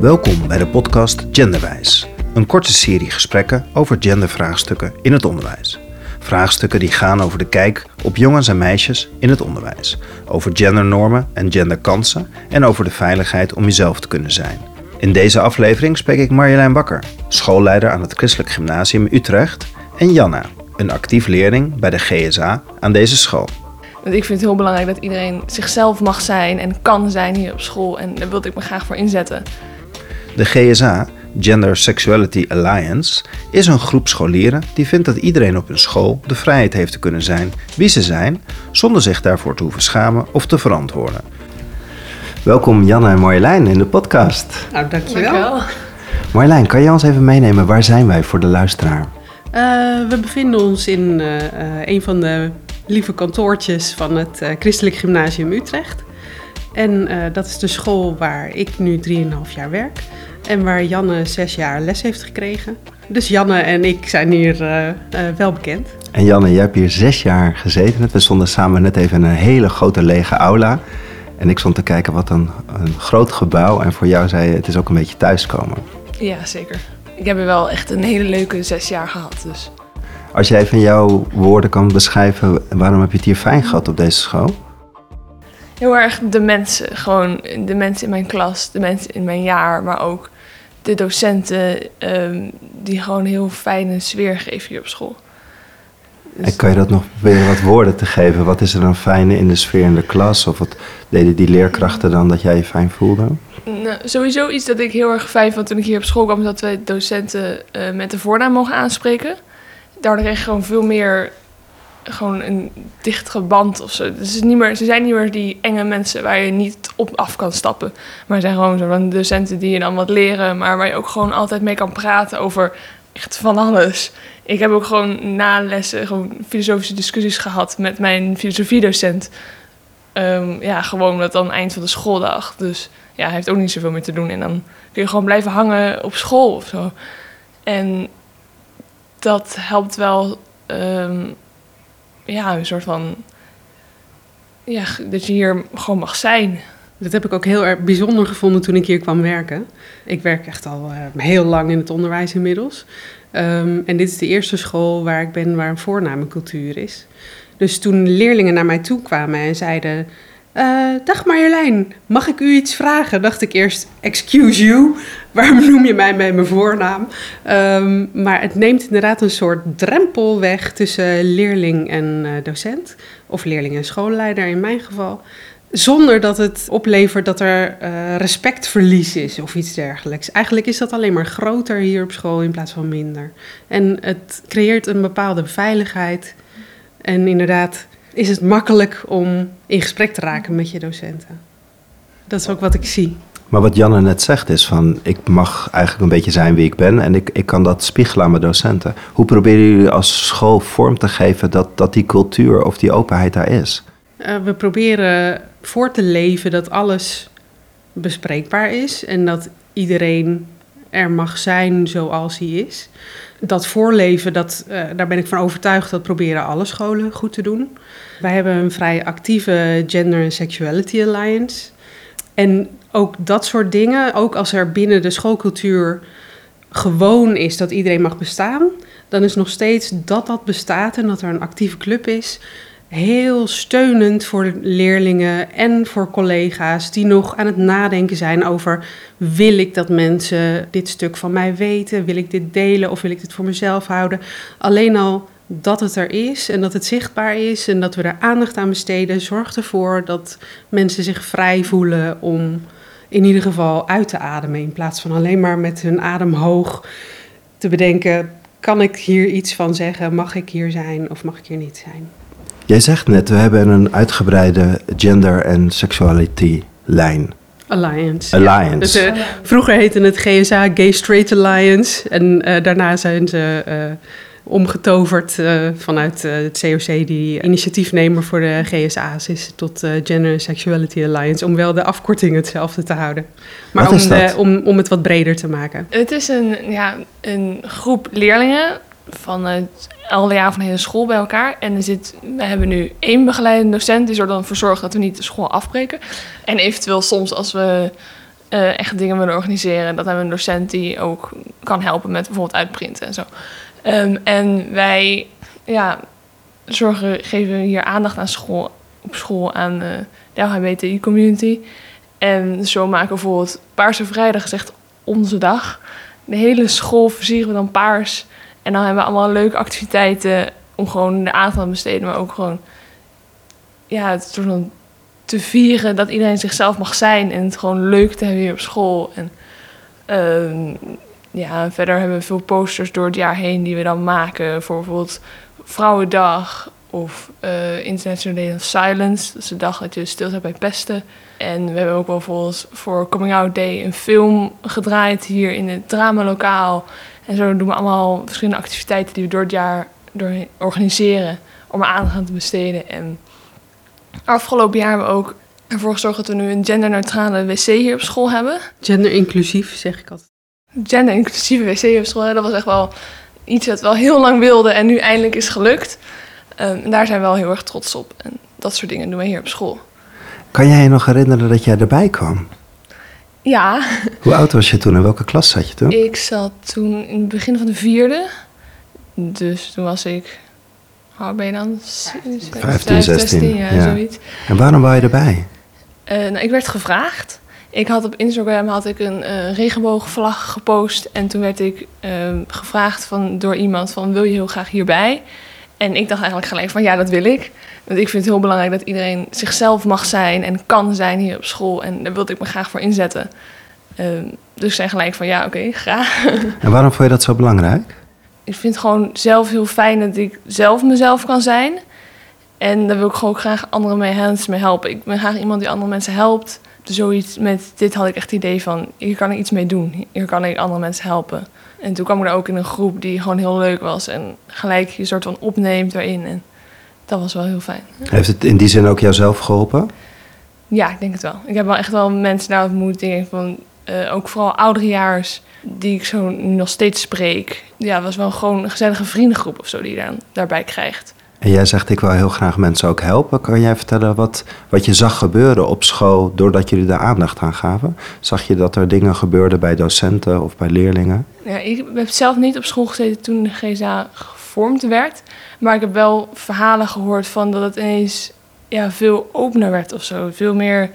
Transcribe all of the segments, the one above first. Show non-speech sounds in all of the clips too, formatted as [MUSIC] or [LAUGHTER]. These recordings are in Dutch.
Welkom bij de podcast Genderwijs, een korte serie gesprekken over gendervraagstukken in het onderwijs. Vraagstukken die gaan over de kijk op jongens en meisjes in het onderwijs, over gendernormen en genderkansen en over de veiligheid om jezelf te kunnen zijn. In deze aflevering spreek ik Marjolein Bakker, schoolleider aan het Christelijk Gymnasium Utrecht, en Janna, een actief leerling bij de GSA aan deze school. Want ik vind het heel belangrijk dat iedereen zichzelf mag zijn en kan zijn hier op school. En daar wilde ik me graag voor inzetten. De GSA, Gender Sexuality Alliance, is een groep scholieren die vindt dat iedereen op hun school de vrijheid heeft te kunnen zijn wie ze zijn, zonder zich daarvoor te hoeven schamen of te verantwoorden. Welkom Janne en Marjolein in de podcast. Nou, dankjewel. Dankjewel. Marjolein, kan je ons even meenemen waar zijn wij voor de luisteraar? Eh, we bevinden ons in eh, eh, een van de lieve kantoortjes van het eh, Christelijk Gymnasium Utrecht. En eh, dat is de school waar ik nu 3,5 jaar werk. En waar Janne zes jaar les heeft gekregen. Dus Janne en ik zijn hier eh, eh, wel bekend. En Janne, jij hebt hier zes jaar gezeten. We stonden samen net even in een hele grote lege aula. En ik stond te kijken wat een, een groot gebouw. En voor jou zei je, het is ook een beetje thuiskomen. Ja, zeker. Ik heb er wel echt een hele leuke zes jaar gehad. Dus. Als jij van jouw woorden kan beschrijven, waarom heb je het hier fijn gehad op deze school? Heel erg de mensen. Gewoon de mensen in mijn klas, de mensen in mijn jaar. Maar ook de docenten ehm, die gewoon een heel fijne sfeer geven hier op school. Dus- En kan je dat nog proberen wat woorden te geven? Wat is er dan fijn in de sfeer in de klas? Of wat deden die leerkrachten dan dat jij je fijn voelde? Nou, sowieso iets dat ik heel erg fijn vond toen ik hier op school kwam, dat wij docenten eh, met de voornaam mogen aanspreken. Daardoor kreeg je gewoon veel meer gewoon een dichtere band of zo. Dus niet meer, ze zijn niet meer die enge mensen waar je niet op af kan stappen. Maar zijn gewoon zo van docenten die je dan wat leren, maar waar je ook gewoon altijd mee kan praten over echt van alles. Ik heb ook gewoon na lessen gewoon filosofische discussies gehad met mijn filosofiedocent. Ehm, ja, gewoon dat dan eind van de schooldag. Dus ja, hij heeft ook niet zoveel meer te doen. En dan kun je gewoon blijven hangen op school of zo. En dat helpt wel, ehm, ja, een soort van, ja, dat je hier gewoon mag zijn. Dat heb ik ook heel erg bijzonder gevonden toen ik hier kwam werken. Ik werk echt al eh, heel lang in het onderwijs inmiddels. Ehm, en dit is de eerste school waar ik ben waar een voornamencultuur is. Dus toen leerlingen naar mij toe kwamen en zeiden... "Eh, dag Marjolein, mag ik u iets vragen? Dacht ik eerst, excuse you, [LAUGHS] waarom noem je mij bij mijn voornaam? Ehm, maar het neemt inderdaad een soort drempel weg tussen leerling en eh, docent. Of leerling en schoolleider in mijn geval. Zonder dat het oplevert dat er eh, respectverlies is of iets dergelijks. Eigenlijk is dat alleen maar groter hier op school in plaats van minder. En het creëert een bepaalde veiligheid. En inderdaad is het makkelijk om in gesprek te raken met je docenten. Dat is ook wat ik zie. Maar wat Janne net zegt is van, ik mag eigenlijk een beetje zijn wie ik ben en ik, ik kan dat spiegelen aan mijn docenten. Hoe proberen jullie als school vorm te geven dat, dat die cultuur of die openheid daar is? Eh, we proberen voor te leven dat alles bespreekbaar is en dat iedereen er mag zijn zoals hij is. Dat voorleven, dat, eh, daar ben ik van overtuigd, dat proberen alle scholen goed te doen. Wij hebben een vrij actieve Gender and Sexuality Alliance. En ook dat soort dingen, ook als er binnen de schoolcultuur gewoon is dat iedereen mag bestaan, dan is nog steeds dat dat bestaat en dat er een actieve club is, heel steunend voor leerlingen en voor collega's die nog aan het nadenken zijn over wil ik dat mensen dit stuk van mij weten, wil ik dit delen of wil ik dit voor mezelf houden. Alleen al dat het er is en dat het zichtbaar is en dat we er aandacht aan besteden, zorgt ervoor dat mensen zich vrij voelen om in ieder geval uit te ademen in plaats van alleen maar met hun adem hoog te bedenken, kan ik hier iets van zeggen, mag ik hier zijn of mag ik hier niet zijn. Jij zegt net, we hebben een uitgebreide gender- en sexuality lijn. Alliance. Alliance. Dus, eh, vroeger heette het GSA Gay Straight Alliance. En eh, daarna zijn ze eh, omgetoverd eh, vanuit eh, het COC, die initiatiefnemer voor de GSA's is, tot eh, Gender and Sexuality Alliance. Om wel de afkorting hetzelfde te houden. Maar Wat om, om, om het wat breder te maken. Het is een, ja, een groep leerlingen van het alle jaar van de hele school bij elkaar. En er zit, we hebben nu één begeleidende docent die er dan voor zorgt dat we niet de school afbreken. En eventueel soms als we eh, echt dingen willen organiseren, dat hebben we een docent die ook kan helpen met bijvoorbeeld uitprinten en zo. Ehm, en wij ja, zorgen, geven hier aandacht aan school, op school aan uh, de LHBTI-community. En zo maken we bijvoorbeeld Paarse Vrijdag is echt onze dag. De hele school versieren we dan paars. En dan hebben we allemaal leuke activiteiten om gewoon de aandacht te besteden, maar ook gewoon ja, het soort van te vieren dat iedereen zichzelf mag zijn en het gewoon leuk te hebben hier op school. En uh, ja, verder hebben we veel posters door het jaar heen die we dan maken voor bijvoorbeeld Vrouwendag of uh, International Day of Silence. Dat is de dag dat je stil bij pesten. En we hebben ook wel bijvoorbeeld voor Coming Out Day een film gedraaid hier in het dramalokaal. En zo doen we allemaal verschillende activiteiten die we door het jaar door organiseren om er aandacht aan te besteden. En afgelopen jaar hebben we ook ervoor gezorgd dat we nu een genderneutrale wc hier op school hebben. Gender-inclusief, zeg ik altijd. Gender-inclusieve wc op school, dat was echt wel iets wat we al heel lang wilden en nu eindelijk is gelukt. Um, en daar zijn we wel heel erg trots op. En dat soort dingen doen we hier op school. Kan jij je nog herinneren dat jij erbij kwam? Ja. Hoe oud was je toen en welke klas zat je toen? Ik zat toen in het begin van de vierde. Dus toen was ik, hoe ben je dan? 15, 16, ja, ja, zoiets. En waarom wou je erbij? Uh, nou, ik werd gevraagd. Ik had op Instagram had ik een uh, regenboogvlag gepost. En toen werd ik uh, gevraagd van, door iemand van, wil je heel graag hierbij? En ik dacht eigenlijk gelijk van, ja, dat wil ik. Want ik vind het heel belangrijk dat iedereen zichzelf mag zijn en kan zijn hier op school. En daar wilde ik me graag voor inzetten. Uh, dus ik zei gelijk van, ja, oké, okay, graag. [LAUGHS] En waarom vond je dat zo belangrijk? Ik vind het gewoon zelf heel fijn dat ik zelf mezelf kan zijn. En daar wil ik gewoon graag anderen mee, mee helpen. Ik ben graag iemand die andere mensen helpt. Dus zoiets met dit had ik echt het idee van, hier kan ik iets mee doen. Hier kan ik andere mensen helpen. En toen kwam ik er ook in een groep die gewoon heel leuk was. En gelijk je soort van opneemt erin. En dat was wel heel fijn. Heeft het in die zin ook jouzelf geholpen? Ja, ik denk het wel. Ik heb wel echt wel mensen daar ontmoet. Dingen van, uh, ook vooral ouderejaars die ik zo nog steeds spreek. Ja, was wel gewoon een gezellige vriendengroep of zo die je dan daarbij krijgt. En jij zegt, ik wil heel graag mensen ook helpen. Kan jij vertellen wat, wat je zag gebeuren op school doordat jullie daar aandacht aan gaven? Zag je dat er dingen gebeurden bij docenten of bij leerlingen? Ja, ik heb zelf niet op school gezeten toen de GSA gevormd werd. Maar ik heb wel verhalen gehoord van dat het ineens ja, veel opener werd of zo. Veel meer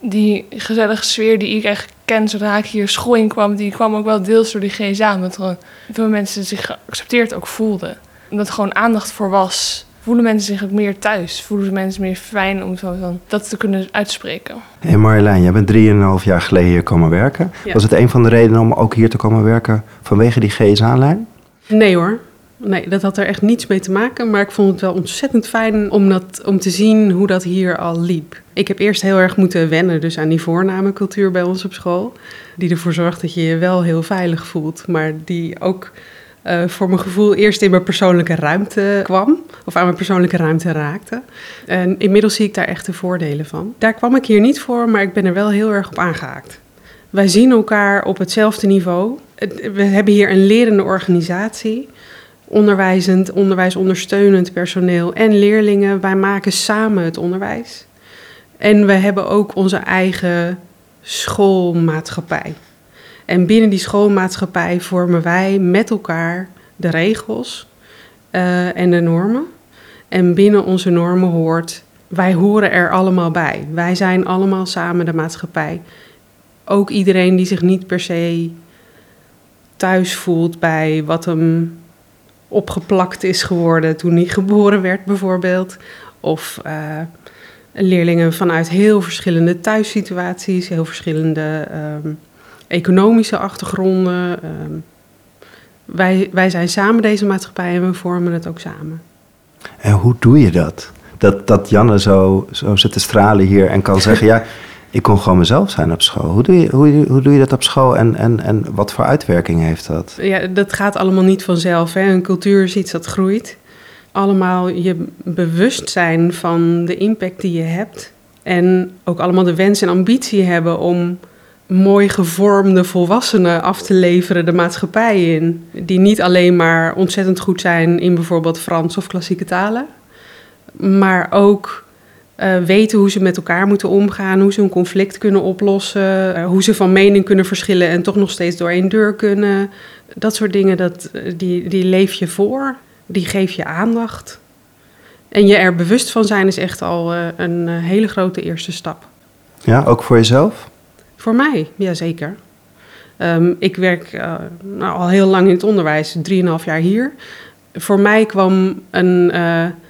die gezellige sfeer die ik echt ken zodra ik hier school in kwam, die kwam ook wel deels door die GSA. Omdat gewoon veel mensen zich geaccepteerd ook voelden. Omdat er gewoon aandacht voor was. Voelen mensen zich ook meer thuis? Voelen mensen meer fijn om zo van dat te kunnen uitspreken? Hé hey Marjolein, jij bent drieënhalf jaar geleden hier komen werken. Ja. Was het een van de redenen om ook hier te komen werken vanwege die GSA-lijn? Nee hoor, Nee, dat had er echt niets mee te maken. Maar ik vond het wel ontzettend fijn om, dat, om te zien hoe dat hier al liep. Ik heb eerst heel erg moeten wennen dus aan die voornamencultuur bij ons op school. Die ervoor zorgt dat je je wel heel veilig voelt. Maar die ook uh, voor mijn gevoel eerst in mijn persoonlijke ruimte kwam. Of aan mijn persoonlijke ruimte raakte. En inmiddels zie ik daar echt de voordelen van. Daar kwam ik hier niet voor, maar ik ben er wel heel erg op aangehaakt. Wij zien elkaar op hetzelfde niveau. We hebben hier een lerende organisatie onderwijzend, onderwijsondersteunend personeel en leerlingen. Wij maken samen het onderwijs. En we hebben ook onze eigen schoolmaatschappij. En binnen die schoolmaatschappij vormen wij met elkaar de regels uh, en de normen. En binnen onze normen hoort, wij horen er allemaal bij. Wij zijn allemaal samen de maatschappij. Ook iedereen die zich niet per se thuis voelt bij wat hem opgeplakt is geworden toen hij geboren werd, bijvoorbeeld. Of uh, leerlingen vanuit heel verschillende thuissituaties, heel verschillende um, economische achtergronden. Um, wij, wij zijn samen deze maatschappij en we vormen het ook samen. En hoe doe je dat? Dat, dat Janne zo, zo zit te stralen hier en kan zeggen: Ja, ik kon gewoon mezelf zijn op school. Hoe doe je, hoe, doe je dat op school en, en, en wat voor uitwerking heeft dat? Ja, dat gaat allemaal niet vanzelf. Hè. Een cultuur is iets dat groeit. Allemaal je bewust zijn van de impact die je hebt. En ook allemaal de wens en ambitie hebben om mooi gevormde volwassenen af te leveren de maatschappij in. Die niet alleen maar ontzettend goed zijn in bijvoorbeeld Frans of klassieke talen, maar ook uh, weten hoe ze met elkaar moeten omgaan, hoe ze een conflict kunnen oplossen, uh, hoe ze van mening kunnen verschillen en toch nog steeds door één deur kunnen. Dat soort dingen, dat, die, die leef je voor, die geef je aandacht. En je er bewust van zijn is echt al uh, een hele grote eerste stap. Ja, ook voor jezelf? Voor mij, ja zeker. Um, ik werk nou, al heel lang in het onderwijs, 3,5 jaar hier. Voor mij kwam een,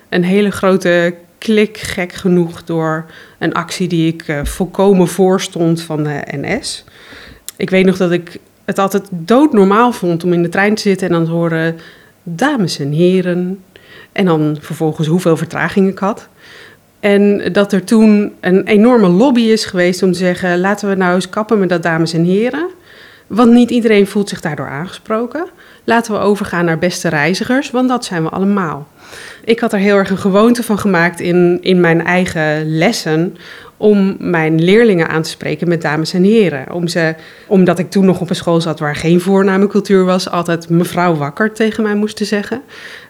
een hele grote klik gek genoeg door een actie die ik uh, volkomen voorstond van de NS. Ik weet nog dat ik het altijd doodnormaal vond om in de trein te zitten en dan te horen dames en heren. En dan vervolgens hoeveel vertraging ik had. En dat er toen een enorme lobby is geweest om te zeggen: laten we nou eens kappen met dat dames en heren. Want niet iedereen voelt zich daardoor aangesproken. Laten we overgaan naar beste reizigers, want dat zijn we allemaal. Ik had er heel erg een gewoonte van gemaakt in, in mijn eigen lessen om mijn leerlingen aan te spreken met dames en heren. Om ze, omdat ik toen nog op een school zat waar geen voornamencultuur was, altijd mevrouw Wakker tegen mij moesten zeggen,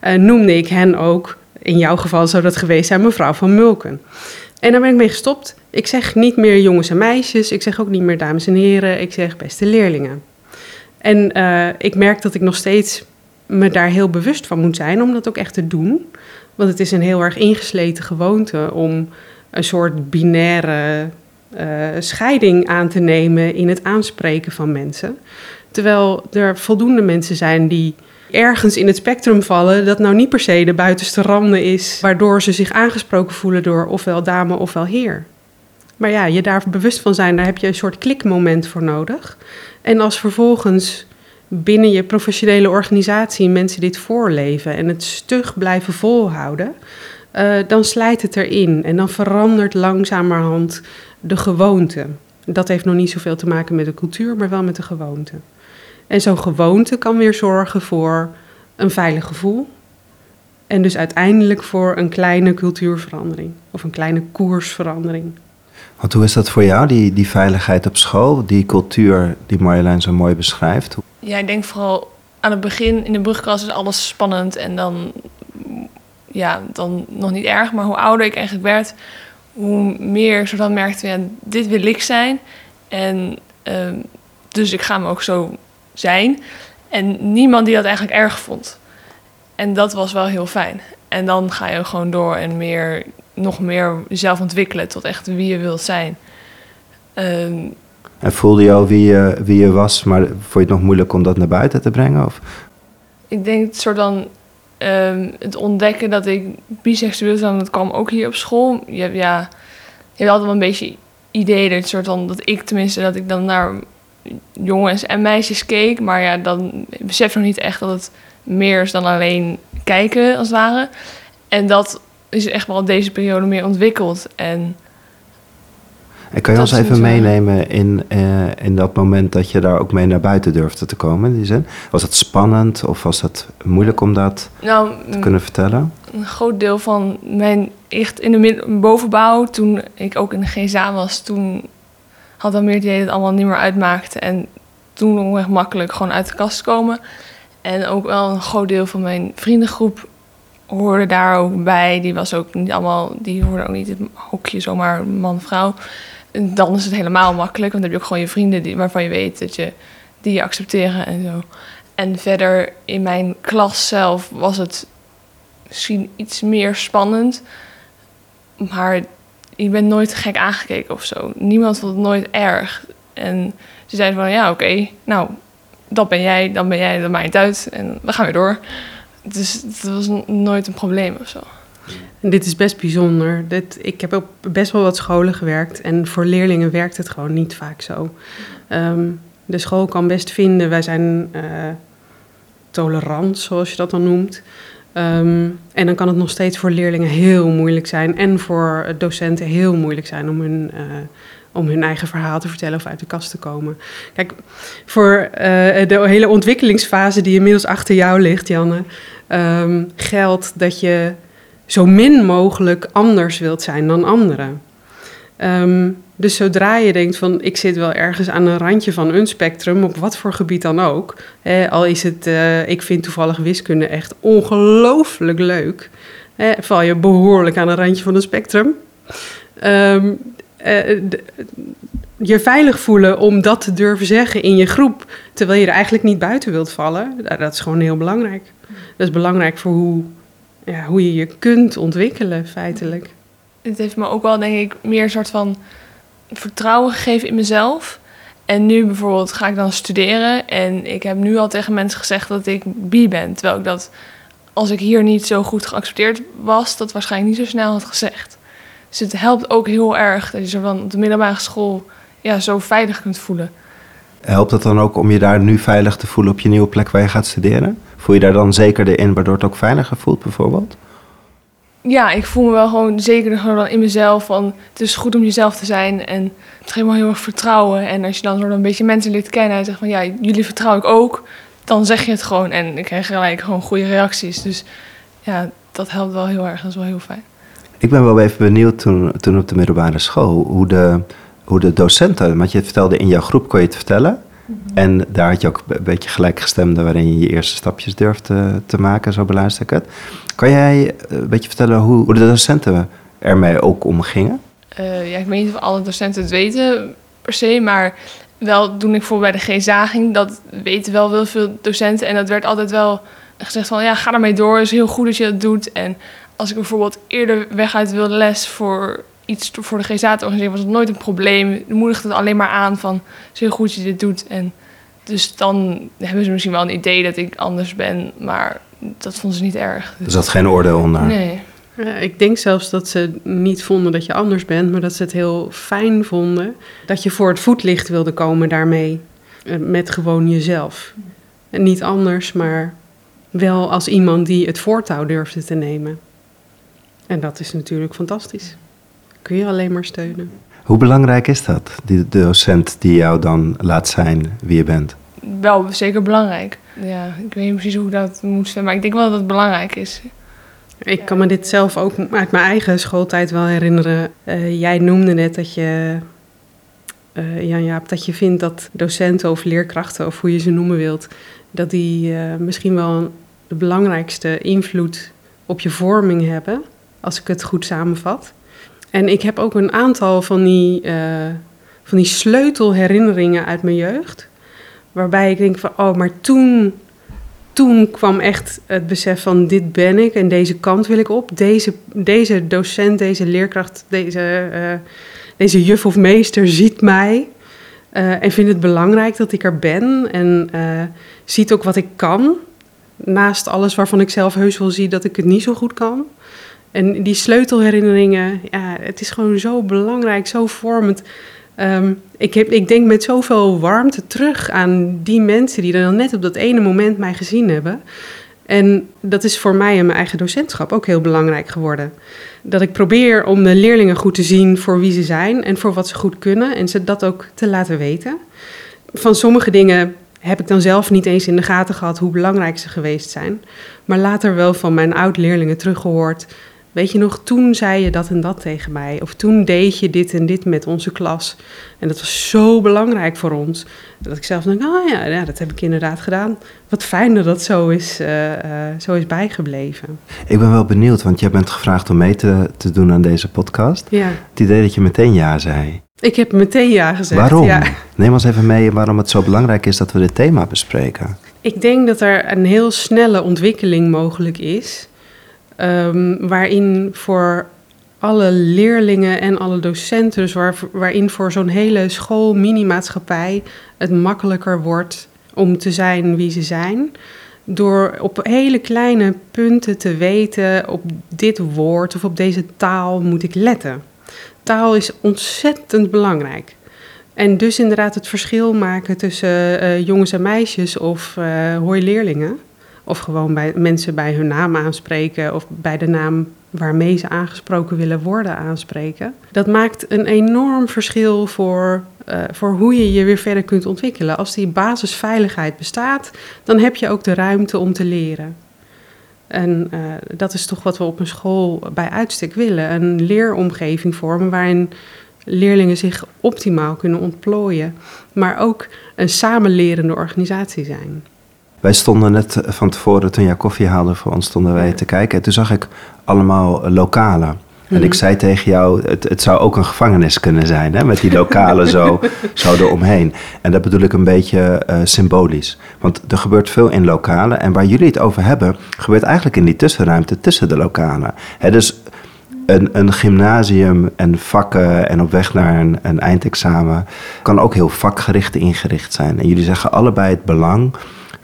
uh, noemde ik hen ook, in jouw geval zou dat geweest zijn, mevrouw van Mulken. En daar ben ik mee gestopt. Ik zeg niet meer jongens en meisjes, ik zeg ook niet meer dames en heren, ik zeg beste leerlingen. En uh, ik merk dat ik nog steeds me daar heel bewust van moet zijn om dat ook echt te doen. Want het is een heel erg ingesleten gewoonte om een soort binaire uh, scheiding aan te nemen in het aanspreken van mensen. Terwijl er voldoende mensen zijn die ergens in het spectrum vallen dat nou niet per se de buitenste randen is, waardoor ze zich aangesproken voelen door ofwel dame ofwel heer. Maar ja, je daar bewust van zijn, daar heb je een soort klikmoment voor nodig. En als vervolgens binnen je professionele organisatie mensen dit voorleven en het stug blijven volhouden, uh, dan slijt het erin en dan verandert langzamerhand de gewoonte. Dat heeft nog niet zoveel te maken met de cultuur, maar wel met de gewoonte. En zo'n gewoonte kan weer zorgen voor een veilig gevoel. En dus uiteindelijk voor een kleine cultuurverandering of een kleine koersverandering. Want hoe is dat voor jou, die, die veiligheid op school, die cultuur die Marjolein zo mooi beschrijft? Ja, ik denk vooral aan het begin in de brugklas is alles spannend en dan, ja, dan nog niet erg. Maar hoe ouder ik eigenlijk werd, hoe meer ik zo dan merkte, ja, dit wil ik zijn. En uh, dus ik ga me ook zo zijn. En niemand die dat eigenlijk erg vond. En dat was wel heel fijn. En dan ga je gewoon door en meer, nog meer jezelf ontwikkelen tot echt wie je wilt zijn. Um, en voelde je al wie je, wie je was, maar vond je het nog moeilijk om dat naar buiten te brengen? Of? Ik denk het soort dan um, het ontdekken dat ik biseksueel ben, dat kwam ook hier op school. Je, hebt, ja, je hebt altijd wel een beetje idee dat, soort dan, dat ik tenminste, dat ik dan naar jongens en meisjes keek. Maar ja, dan besef nog niet echt dat het meer is dan alleen kijken, als het ware. En dat is echt wel deze periode meer ontwikkeld. En en kan je ons even meenemen in, uh, in dat moment dat je daar ook mee naar buiten durfde te komen? In die zin? Was het spannend of was het moeilijk om dat nou, te kunnen vertellen? Een groot deel van mijn echt in de bovenbouw, toen ik ook in de GSA was, toen had dan meer het dat het allemaal niet meer uitmaakte. En toen nog echt makkelijk gewoon uit de kast komen. En ook wel een groot deel van mijn vriendengroep hoorde daar ook bij. Die was ook niet allemaal, die hoorde ook niet het hokje zomaar man-vrouw dan is het helemaal makkelijk. Want dan heb je ook gewoon je vrienden die, waarvan je weet dat je die je accepteren en zo. En verder in mijn klas zelf was het misschien iets meer spannend. Maar ik ben nooit gek aangekeken of zo. Niemand vond het nooit erg. En ze zeiden van ja, oké, nou, dat ben jij, dan ben jij, dan maakt het uit. En we gaan weer door. Dus het was nooit een probleem of zo. En dit is best bijzonder. Dit, ik heb op best wel wat scholen gewerkt en voor leerlingen werkt het gewoon niet vaak zo. Um, de school kan best vinden, wij zijn uh, tolerant, zoals je dat dan noemt. Um, en dan kan het nog steeds voor leerlingen heel moeilijk zijn en voor docenten heel moeilijk zijn om hun, uh, om hun eigen verhaal te vertellen of uit de kast te komen. Kijk, voor uh, de hele ontwikkelingsfase die inmiddels achter jou ligt, Janne, um, geldt dat je zo min mogelijk anders wilt zijn dan anderen. Ehm, dus zodra je denkt van ik zit wel ergens aan een randje van een spectrum, op wat voor gebied dan ook. Al is het, eh, ik vind toevallig wiskunde echt ongelooflijk leuk. Val je behoorlijk aan een randje van een spectrum. Ehm, eh, je veilig voelen om dat te durven zeggen in je groep, terwijl je er eigenlijk niet buiten wilt vallen, dat is gewoon heel belangrijk. Dat is belangrijk voor hoe, ja, hoe je je kunt ontwikkelen, feitelijk. Het heeft me ook wel, denk ik, meer een soort van vertrouwen gegeven in mezelf. En nu bijvoorbeeld ga ik dan studeren. En ik heb nu al tegen mensen gezegd dat ik bi ben. Terwijl ik dat, als ik hier niet zo goed geaccepteerd was, dat waarschijnlijk niet zo snel had gezegd. Dus het helpt ook heel erg dat je zo van op de middelbare school ja, zo veilig kunt voelen. Helpt het dan ook om je daar nu veilig te voelen op je nieuwe plek waar je gaat studeren? Voel je daar dan zekerder in, waardoor het ook veiliger voelt bijvoorbeeld? Ja, ik voel me wel gewoon zeker gewoon in mezelf. Van, het is goed om jezelf te zijn. En het geeft me heel erg vertrouwen. En als je dan een beetje mensen leert kennen en zegt van ja, jullie vertrouw ik ook. Dan zeg je het gewoon. En ik krijg gelijk gewoon goede reacties. Dus ja, dat helpt wel heel erg. Dat is wel heel fijn. Ik ben wel even benieuwd toen, toen op de middelbare school, hoe de, hoe de docenten, want je vertelde in jouw groep kon je het vertellen. En daar had je ook een beetje gelijkgestemde waarin je je eerste stapjes durfde te maken, zo beluister ik het. Kan jij eh, een beetje vertellen hoe, hoe de docenten ermee ook omgingen? Eh, ja, ik weet niet of alle docenten het weten per se. Maar wel toen ik voor bij de G-ZA ging, dat weten wel heel veel docenten. En dat werd altijd wel gezegd van ja, ga ermee door. Het is heel goed dat je dat doet. En als ik bijvoorbeeld eerder weg uit wilde les voor iets voor de GZA te organiseren, was het nooit een probleem. Dan moedigde het alleen maar aan van, het is heel goed dat je dit doet. En dus dan hebben ze misschien wel een idee dat ik anders ben, maar dat vonden ze niet erg. Er zat geen oordeel onder. Nee. Ja, ik denk zelfs dat ze niet vonden dat je anders bent, maar dat ze het heel fijn vonden dat je voor het voetlicht wilde komen daarmee. Eh, Met gewoon jezelf. En niet anders, maar wel als iemand die het voortouw durfde te nemen. En dat is natuurlijk fantastisch. Kun je alleen maar steunen. Hoe belangrijk is dat, die docent die jou dan laat zijn wie je bent? Wel zeker belangrijk. Ja, ik weet niet precies hoe ik dat moet stellen, maar ik denk wel dat het belangrijk is. Ik kan me dit zelf ook uit mijn eigen schooltijd wel herinneren. Eh, jij noemde net dat je, eh, Jan Jaap, dat je vindt dat docenten of leerkrachten, of hoe je ze noemen wilt, dat die eh, misschien wel de belangrijkste invloed op je vorming hebben, als ik het goed samenvat. En ik heb ook een aantal van die, eh, van die sleutelherinneringen uit mijn jeugd, waarbij ik denk van, oh, maar toen toen kwam echt het besef van dit ben ik en deze kant wil ik op. Deze, deze docent, deze leerkracht, deze, eh, deze juf of meester ziet mij eh, en vindt het belangrijk dat ik er ben en ziet ook wat ik kan. Naast alles waarvan ik zelf heus wel zie dat ik het niet zo goed kan. En die sleutelherinneringen, ja, het is gewoon zo belangrijk, zo vormend. Ehm, ik, heb, ik denk met zoveel warmte terug aan die mensen die dan net op dat ene moment mij gezien hebben. En dat is voor mij in mijn eigen docentschap ook heel belangrijk geworden. Dat ik probeer om de leerlingen goed te zien voor wie ze zijn en voor wat ze goed kunnen. En ze dat ook te laten weten. Van sommige dingen heb ik dan zelf niet eens in de gaten gehad hoe belangrijk ze geweest zijn. Maar later wel van mijn oud-leerlingen teruggehoord. Weet je nog, toen zei je dat en dat tegen mij. Of toen deed je dit en dit met onze klas. En dat was zo belangrijk voor ons. Dat ik zelf denk, oh ja, ja dat heb ik inderdaad gedaan. Wat fijn dat dat zo is, uh, uh, zo is bijgebleven. Ik ben wel benieuwd, want jij bent gevraagd om mee te, te doen aan deze podcast. Ja. Het idee dat je meteen ja zei. Ik heb meteen ja gezegd. Waarom? Ja. Neem ons even mee waarom het zo belangrijk is dat we dit thema bespreken. Ik denk dat er een heel snelle ontwikkeling mogelijk is. Um, waarin voor alle leerlingen en alle docenten, dus waar, waarin voor zo'n hele school, mini-maatschappij, het makkelijker wordt om te zijn wie ze zijn. Door op hele kleine punten te weten, op dit woord of op deze taal moet ik letten. Taal is ontzettend belangrijk. En dus inderdaad het verschil maken tussen uh, jongens en meisjes of uh, hoi leerlingen. Of gewoon bij mensen bij hun naam aanspreken of bij de naam waarmee ze aangesproken willen worden aanspreken. Dat maakt een enorm verschil voor, uh, voor hoe je je weer verder kunt ontwikkelen. Als die basisveiligheid bestaat, dan heb je ook de ruimte om te leren. En uh, dat is toch wat we op een school bij uitstek willen. Een leeromgeving vormen waarin leerlingen zich optimaal kunnen ontplooien, maar ook een samenlerende organisatie zijn. Wij stonden net van tevoren, toen jij koffie haalde voor ons, stonden wij te kijken. En toen zag ik allemaal lokalen. En ik zei tegen jou, het, het zou ook een gevangenis kunnen zijn, hè, met die lokalen zo, [LAUGHS] zo eromheen. En dat bedoel ik een beetje eh, symbolisch. Want er gebeurt veel in lokalen. En waar jullie het over hebben, gebeurt eigenlijk in die tussenruimte tussen de lokalen. Hè, dus een, een gymnasium en vakken en op weg naar een, een eindexamen kan ook heel vakgericht ingericht zijn. En jullie zeggen allebei het belang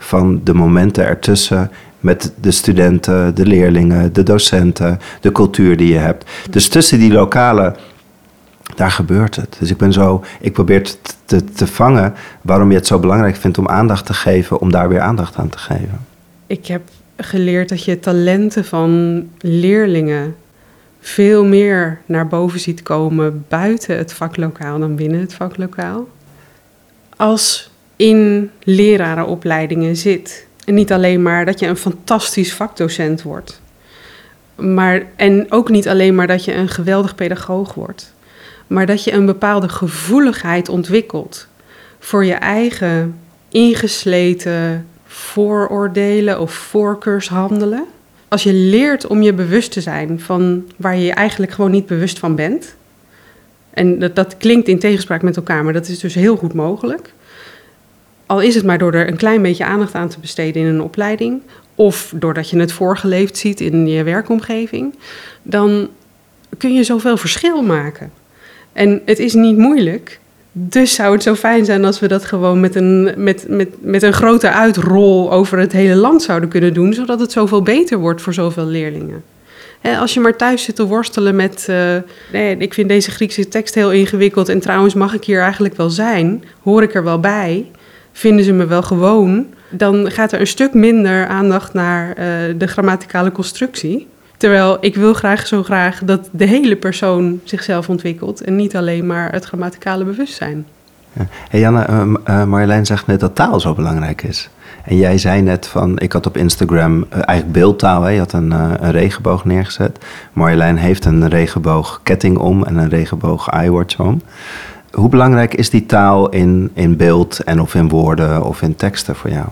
van de momenten ertussen met de studenten, de leerlingen, de docenten, de cultuur die je hebt. Dus tussen die lokalen, daar gebeurt het. Dus ik ben zo, ik probeer te, te, te vangen waarom je het zo belangrijk vindt om aandacht te geven, om daar weer aandacht aan te geven. Ik heb geleerd dat je talenten van leerlingen veel meer naar boven ziet komen buiten het vaklokaal dan binnen het vaklokaal. Als in lerarenopleidingen zit. En niet alleen maar dat je een fantastisch vakdocent wordt. Maar, en ook niet alleen maar dat je een geweldig pedagoog wordt. Maar dat je een bepaalde gevoeligheid ontwikkelt voor je eigen ingesleten vooroordelen of voorkeurshandelen. Als je leert om je bewust te zijn van waar je je eigenlijk gewoon niet bewust van bent. En dat, dat klinkt in tegenspraak met elkaar, maar dat is dus heel goed mogelijk al is het maar door er een klein beetje aandacht aan te besteden in een opleiding, of doordat je het voorgeleefd ziet in je werkomgeving, dan kun je zoveel verschil maken. En het is niet moeilijk. Dus zou het zo fijn zijn als we dat gewoon met een, met, met, met een grote uitrol over het hele land zouden kunnen doen, zodat het zoveel beter wordt voor zoveel leerlingen. als je maar thuis zit te worstelen met. Uh, nee, ik vind deze Griekse tekst heel ingewikkeld en trouwens mag ik hier eigenlijk wel zijn, hoor ik er wel bij vinden ze me wel gewoon, dan gaat er een stuk minder aandacht naar uh, de grammaticale constructie. Terwijl ik wil graag zo graag dat de hele persoon zichzelf ontwikkelt en niet alleen maar het grammaticale bewustzijn. Hey Janne, uh, Marjolein zegt net dat taal zo belangrijk is. En jij zei net van, ik had op Instagram eigenlijk beeldtaal, hè? je had een, een regenboog neergezet. Marjolein heeft een regenboogketting om en een regenboog iWatch om. Hoe belangrijk is die taal in, in beeld en of in woorden of in teksten voor jou?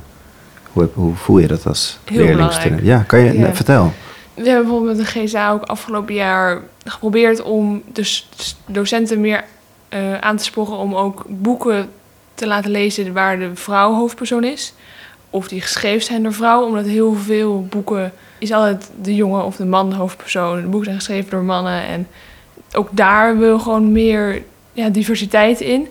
Hoe, hoe voel je dat als leerlingstudent? Ja, kan je ja. vertel. We hebben bijvoorbeeld met de GSA ook afgelopen jaar geprobeerd om de docenten meer uh, aan te sporen om ook boeken te laten lezen waar de vrouw hoofdpersoon is. Of die geschreven zijn door vrouwen, omdat heel veel boeken is altijd de jongen of de man de hoofdpersoon. De boeken zijn geschreven door mannen en ook daar wil gewoon meer ja, diversiteit in.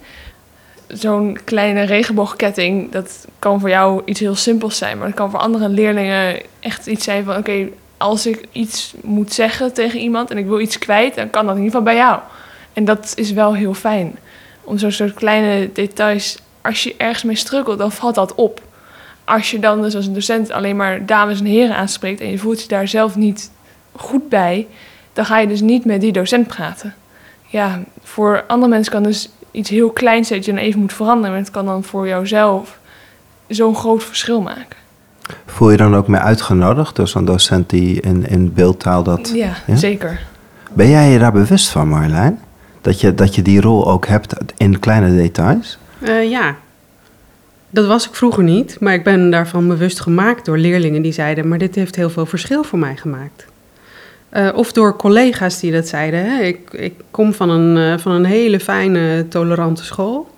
Zo'n kleine regenboogketting, dat kan voor jou iets heel simpels zijn. Maar het kan voor andere leerlingen echt iets zijn van... oké, als ik iets moet zeggen tegen iemand en ik wil iets kwijt... dan kan dat in ieder geval bij jou. En dat is wel heel fijn. Om zo'n soort kleine details... als je ergens mee struggelt, dan valt dat op. Als je dan dus als een docent alleen maar dames en heren aanspreekt... en je voelt je daar zelf niet goed bij... dan ga je dus niet met die docent praten ja, voor andere mensen kan dus iets heel kleins zijn dat je dan even moet veranderen. Maar het kan dan voor jouzelf zo'n groot verschil maken. Voel je dan ook meer uitgenodigd door zo'n docent die in, in beeldtaal dat... Ja, zeker. Ben jij je daar bewust van, Marjolein? Dat je, dat je die rol ook hebt in kleine details? Uh, ja. Dat was ik vroeger niet, maar ik ben daarvan bewust gemaakt door leerlingen die zeiden... maar dit heeft heel veel verschil voor mij gemaakt. Uh, of door collega's die dat zeiden. Hè. Ik, ik kom van een, uh, van een hele fijne, tolerante school.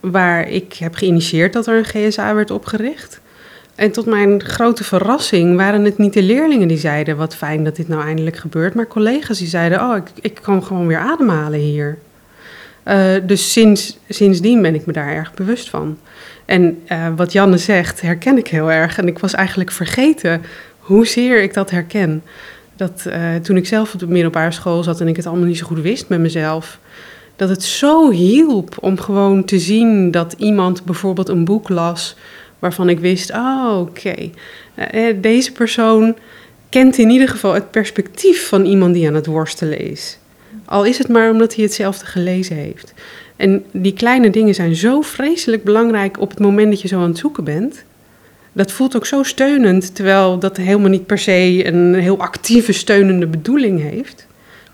Waar ik heb geïnitieerd dat er een GSA werd opgericht. En tot mijn grote verrassing waren het niet de leerlingen die zeiden: wat fijn dat dit nou eindelijk gebeurt. Maar collega's die zeiden: oh, ik, ik kan gewoon weer ademhalen hier. Uh, dus sinds, sindsdien ben ik me daar erg bewust van. En wat Janne zegt, herken ik heel erg. En ik was eigenlijk vergeten hoezeer ik dat herken. Dat uh, toen ik zelf op de middelbare school zat en ik het allemaal niet zo goed wist met mezelf, dat het zo hielp om gewoon te zien dat iemand bijvoorbeeld een boek las waarvan ik wist, oh oké, uh, eh, deze persoon kent in ieder geval het perspectief van iemand die aan het worstelen is. Al is het maar omdat hij hetzelfde gelezen heeft. En die kleine dingen zijn zo vreselijk belangrijk op het moment dat je zo aan het zoeken bent dat voelt ook zo steunend, terwijl dat helemaal niet per se een heel actieve steunende bedoeling heeft.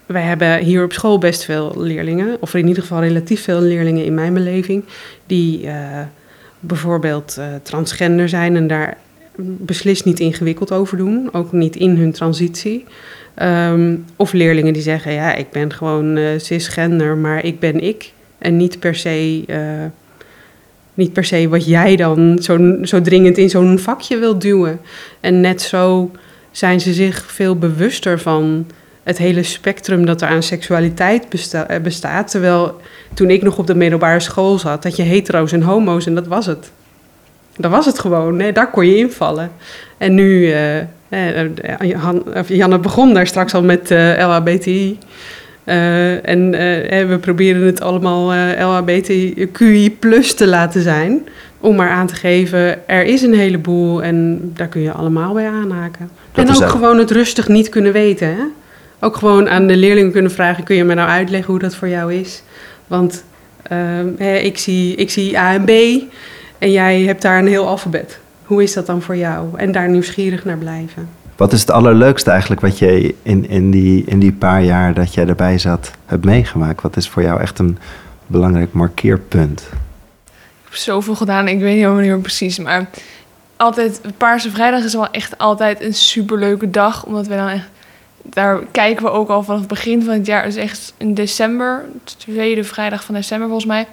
wij hebben hier op school best veel leerlingen, of in ieder geval relatief veel leerlingen in mijn beleving, die uh, bijvoorbeeld uh, transgender zijn en daar beslist niet ingewikkeld over doen, ook niet in hun transitie. Um, of leerlingen die zeggen, ja, ik ben gewoon uh, cisgender, maar ik ben ik. En niet per se, niet per se wat jij dan zo, zo dringend in zo'n vakje wilt duwen. En net zo zijn ze zich veel bewuster van het hele spectrum dat er aan seksualiteit besta bestaat. Terwijl toen ik nog op de middelbare school zat, had je hetero's en homo's en dat was het. Dat was het gewoon, hè? daar kon je invallen. En nu, uh, uh, Janne begon daar straks al met uh, LHBTI. En we proberen het allemaal LHBTQI plus te laten zijn. Om maar aan te geven, er is een heleboel en daar kun je allemaal bij aanhaken. Dat en ook gewoon het rustig niet kunnen weten. Hè? Ook gewoon aan de leerlingen kunnen vragen, kun je me nou uitleggen hoe dat voor jou is? Want ik, zie, ik zie A en B en jij hebt daar een heel alfabet. Hoe is dat dan voor jou? En daar nieuwsgierig naar blijven. Wat is het allerleukste eigenlijk wat je in, in, die, in die paar jaar dat jij erbij zat hebt meegemaakt? Wat is voor jou echt een belangrijk markeerpunt? Ik heb zoveel gedaan, ik weet niet meer precies, maar altijd, Paarse Vrijdag is wel echt altijd een superleuke dag, omdat we dan echt, daar kijken we ook al vanaf het begin van het jaar, dus echt in december, tweede vrijdag van december volgens mij,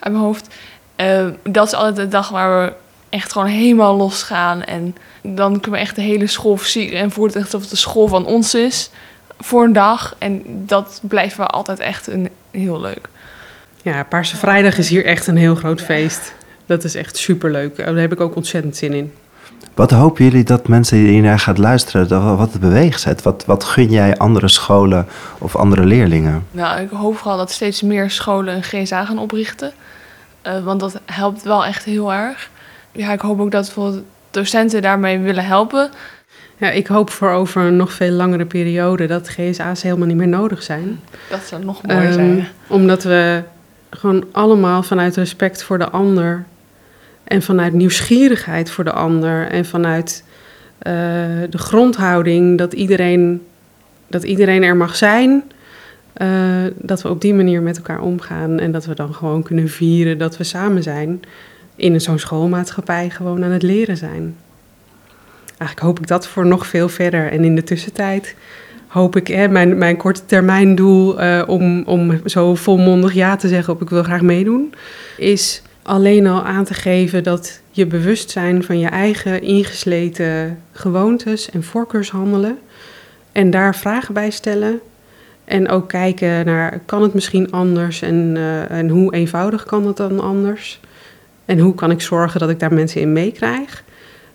uit mijn hoofd. Uh, dat is altijd de dag waar we echt gewoon helemaal losgaan. En dan kunnen we echt de hele school versieren en voelt het echt alsof de school van ons is voor een dag. En dat blijft wel altijd echt een, heel leuk. Ja, Paarse Vrijdag is hier echt een heel groot feest. Dat is echt superleuk. Daar heb ik ook ontzettend zin in. Wat hopen jullie dat mensen die naar gaan luisteren, wat het beweegt zet? Wat, wat gun jij andere scholen of andere leerlingen? Nou, ik hoop vooral dat steeds meer scholen een GSA gaan oprichten. Uh, want dat helpt wel echt heel erg. Ja, ik hoop ook dat bijvoorbeeld docenten daarmee willen helpen. Ja, ik hoop voor over een nog veel langere periode dat GSA's helemaal niet meer nodig zijn. Dat zou nog mooier um, zijn. Omdat we gewoon allemaal vanuit respect voor de ander en vanuit nieuwsgierigheid voor de ander en vanuit uh, de grondhouding dat iedereen, dat iedereen er mag zijn uh, dat we op die manier met elkaar omgaan en dat we dan gewoon kunnen vieren dat we samen zijn in zo'n schoolmaatschappij gewoon aan het leren zijn. Eigenlijk hoop ik dat voor nog veel verder. En in de tussentijd hoop ik, hè, mijn, mijn korte termijn doel uh, om, om zo volmondig ja te zeggen op ik wil graag meedoen, is alleen al aan te geven dat je bewustzijn van je eigen ingesleten gewoontes en voorkeurshandelen en daar vragen bij stellen en ook kijken naar, kan het misschien anders en, uh, en hoe eenvoudig kan het dan anders? En hoe kan ik zorgen dat ik daar mensen in meekrijg?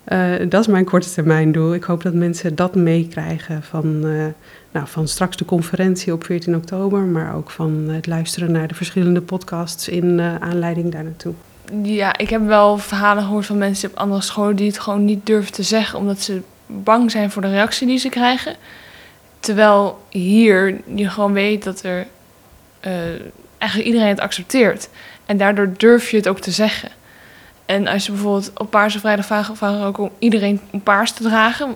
Uh, dat is mijn korte termijn doel. Ik hoop dat mensen dat meekrijgen van, uh, nou, van straks de conferentie op 14 oktober, maar ook van het luisteren naar de verschillende podcasts in uh, aanleiding daar naartoe. Ja, ik heb wel verhalen gehoord van mensen op andere scholen die het gewoon niet durven te zeggen, omdat ze bang zijn voor de reactie die ze krijgen. Terwijl hier je gewoon weet dat er eigenlijk iedereen het accepteert. En daardoor durf je het ook te zeggen. En als je bijvoorbeeld op Paarse Vrijdag vraagt, vragen ook om iedereen om paars te dragen.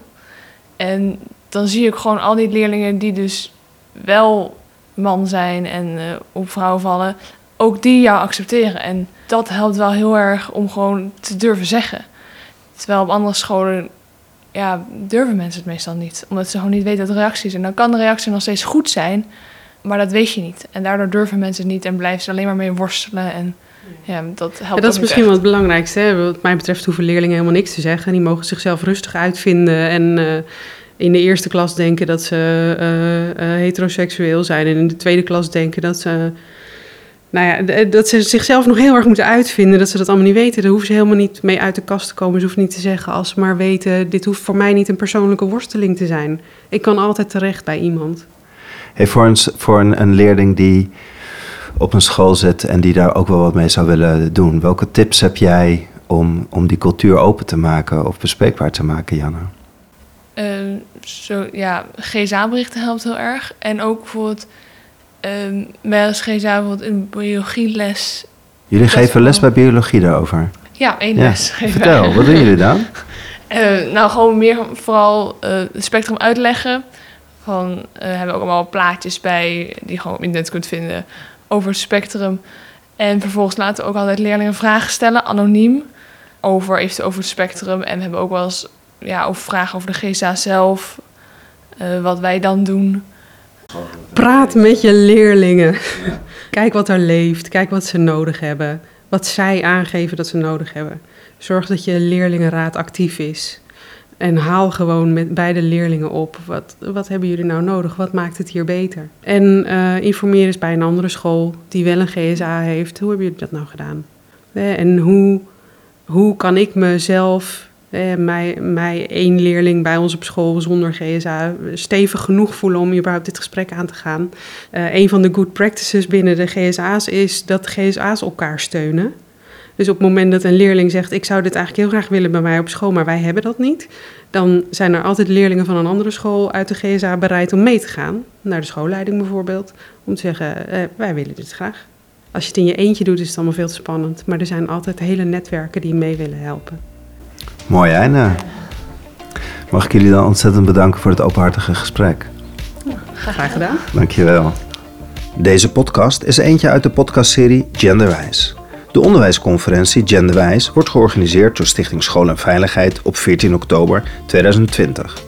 En dan zie ik gewoon al die leerlingen die dus wel man zijn en uh, op vrouwen vallen, ook die jou accepteren. En dat helpt wel heel erg om gewoon te durven zeggen. Terwijl op andere scholen ja, durven mensen het meestal niet. Omdat ze gewoon niet weten wat de reactie is. En dan kan de reactie nog steeds goed zijn, maar dat weet je niet. En daardoor durven mensen het niet en blijven ze alleen maar mee worstelen. En ja, dat helpt ja, Dat is misschien wel het belangrijkste. Hè? Wat mij betreft hoeven leerlingen helemaal niks te zeggen. Die mogen zichzelf rustig uitvinden en... Uh, in de eerste klas denken dat ze uh, uh, heteroseksueel zijn. En in de tweede klas denken dat ze nou ja, dat ze zichzelf nog heel erg moeten uitvinden, dat ze dat allemaal niet weten. Daar hoeven ze helemaal niet mee uit de kast te komen. Ze hoeven niet te zeggen als ze maar weten, dit hoeft voor mij niet een persoonlijke worsteling te zijn. Ik kan altijd terecht bij iemand. Hey, voor een, voor een, een leerling die op een school zit en die daar ook wel wat mee zou willen doen, welke tips heb jij om, om die cultuur open te maken of bespreekbaar te maken, Janne? Uh, zo, ja, GSA-berichten helpt heel erg. En ook bijvoorbeeld um, bij LSG bijvoorbeeld een biologieles. Jullie geven les bij biologie daarover? Ja, één les. Vertel, wat doen jullie dan? Uh, [LAUGHS] nou, gewoon meer vooral uh, het spectrum uitleggen Van, eh hebben we ook allemaal plaatjes bij die je gewoon op internet kunt vinden over het spectrum. En vervolgens laten we ook altijd leerlingen vragen stellen, anoniem, over eventueel over het spectrum. En we hebben ook wel eens ja, over vragen over de GSA zelf, eh, wat wij dan doen. Praat met je leerlingen. Kijk wat er leeft. Kijk wat ze nodig hebben. Wat zij aangeven dat ze nodig hebben. Zorg dat je leerlingenraad actief is. En haal gewoon met beide leerlingen op. Wat, wat hebben jullie nou nodig? Wat maakt het hier beter? En eh, informeer eens bij een andere school die wel een GSA heeft. Hoe hebben jullie dat nou gedaan? Eh, En hoe, hoe kan ik mezelf, eh, mij, mij één leerling bij ons op school zonder GSA, stevig genoeg voelen om überhaupt dit gesprek aan te gaan? Eh een van de good practices binnen de GSA's is dat GSA's elkaar steunen. Dus op het moment dat een leerling zegt: Ik zou dit eigenlijk heel graag willen bij mij op school, maar wij hebben dat niet. Dan zijn er altijd leerlingen van een andere school uit de GSA bereid om mee te gaan. Naar de schoolleiding bijvoorbeeld. Om te zeggen: eh, Wij willen dit graag. Als je het in je eentje doet, is het allemaal veel te spannend. Maar er zijn altijd hele netwerken die mee willen helpen. Mooi einde. Mag ik jullie dan ontzettend bedanken voor het openhartige gesprek. Graag gedaan. Dankjewel. Deze podcast is eentje uit de podcastserie Genderwijs. De onderwijsconferentie Genderwijs wordt georganiseerd door Stichting School en Veiligheid op 14 oktober 2020.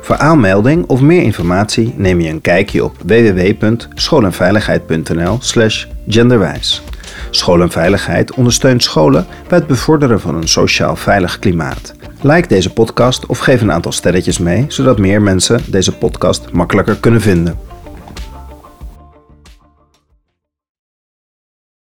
Voor aanmelding of meer informatie neem je een kijkje op www.schoolenveiligheid.nl/slash genderwijs. School en Veiligheid ondersteunt scholen bij het bevorderen van een sociaal veilig klimaat. Like deze podcast of geef een aantal sterretjes mee, zodat meer mensen deze podcast makkelijker kunnen vinden.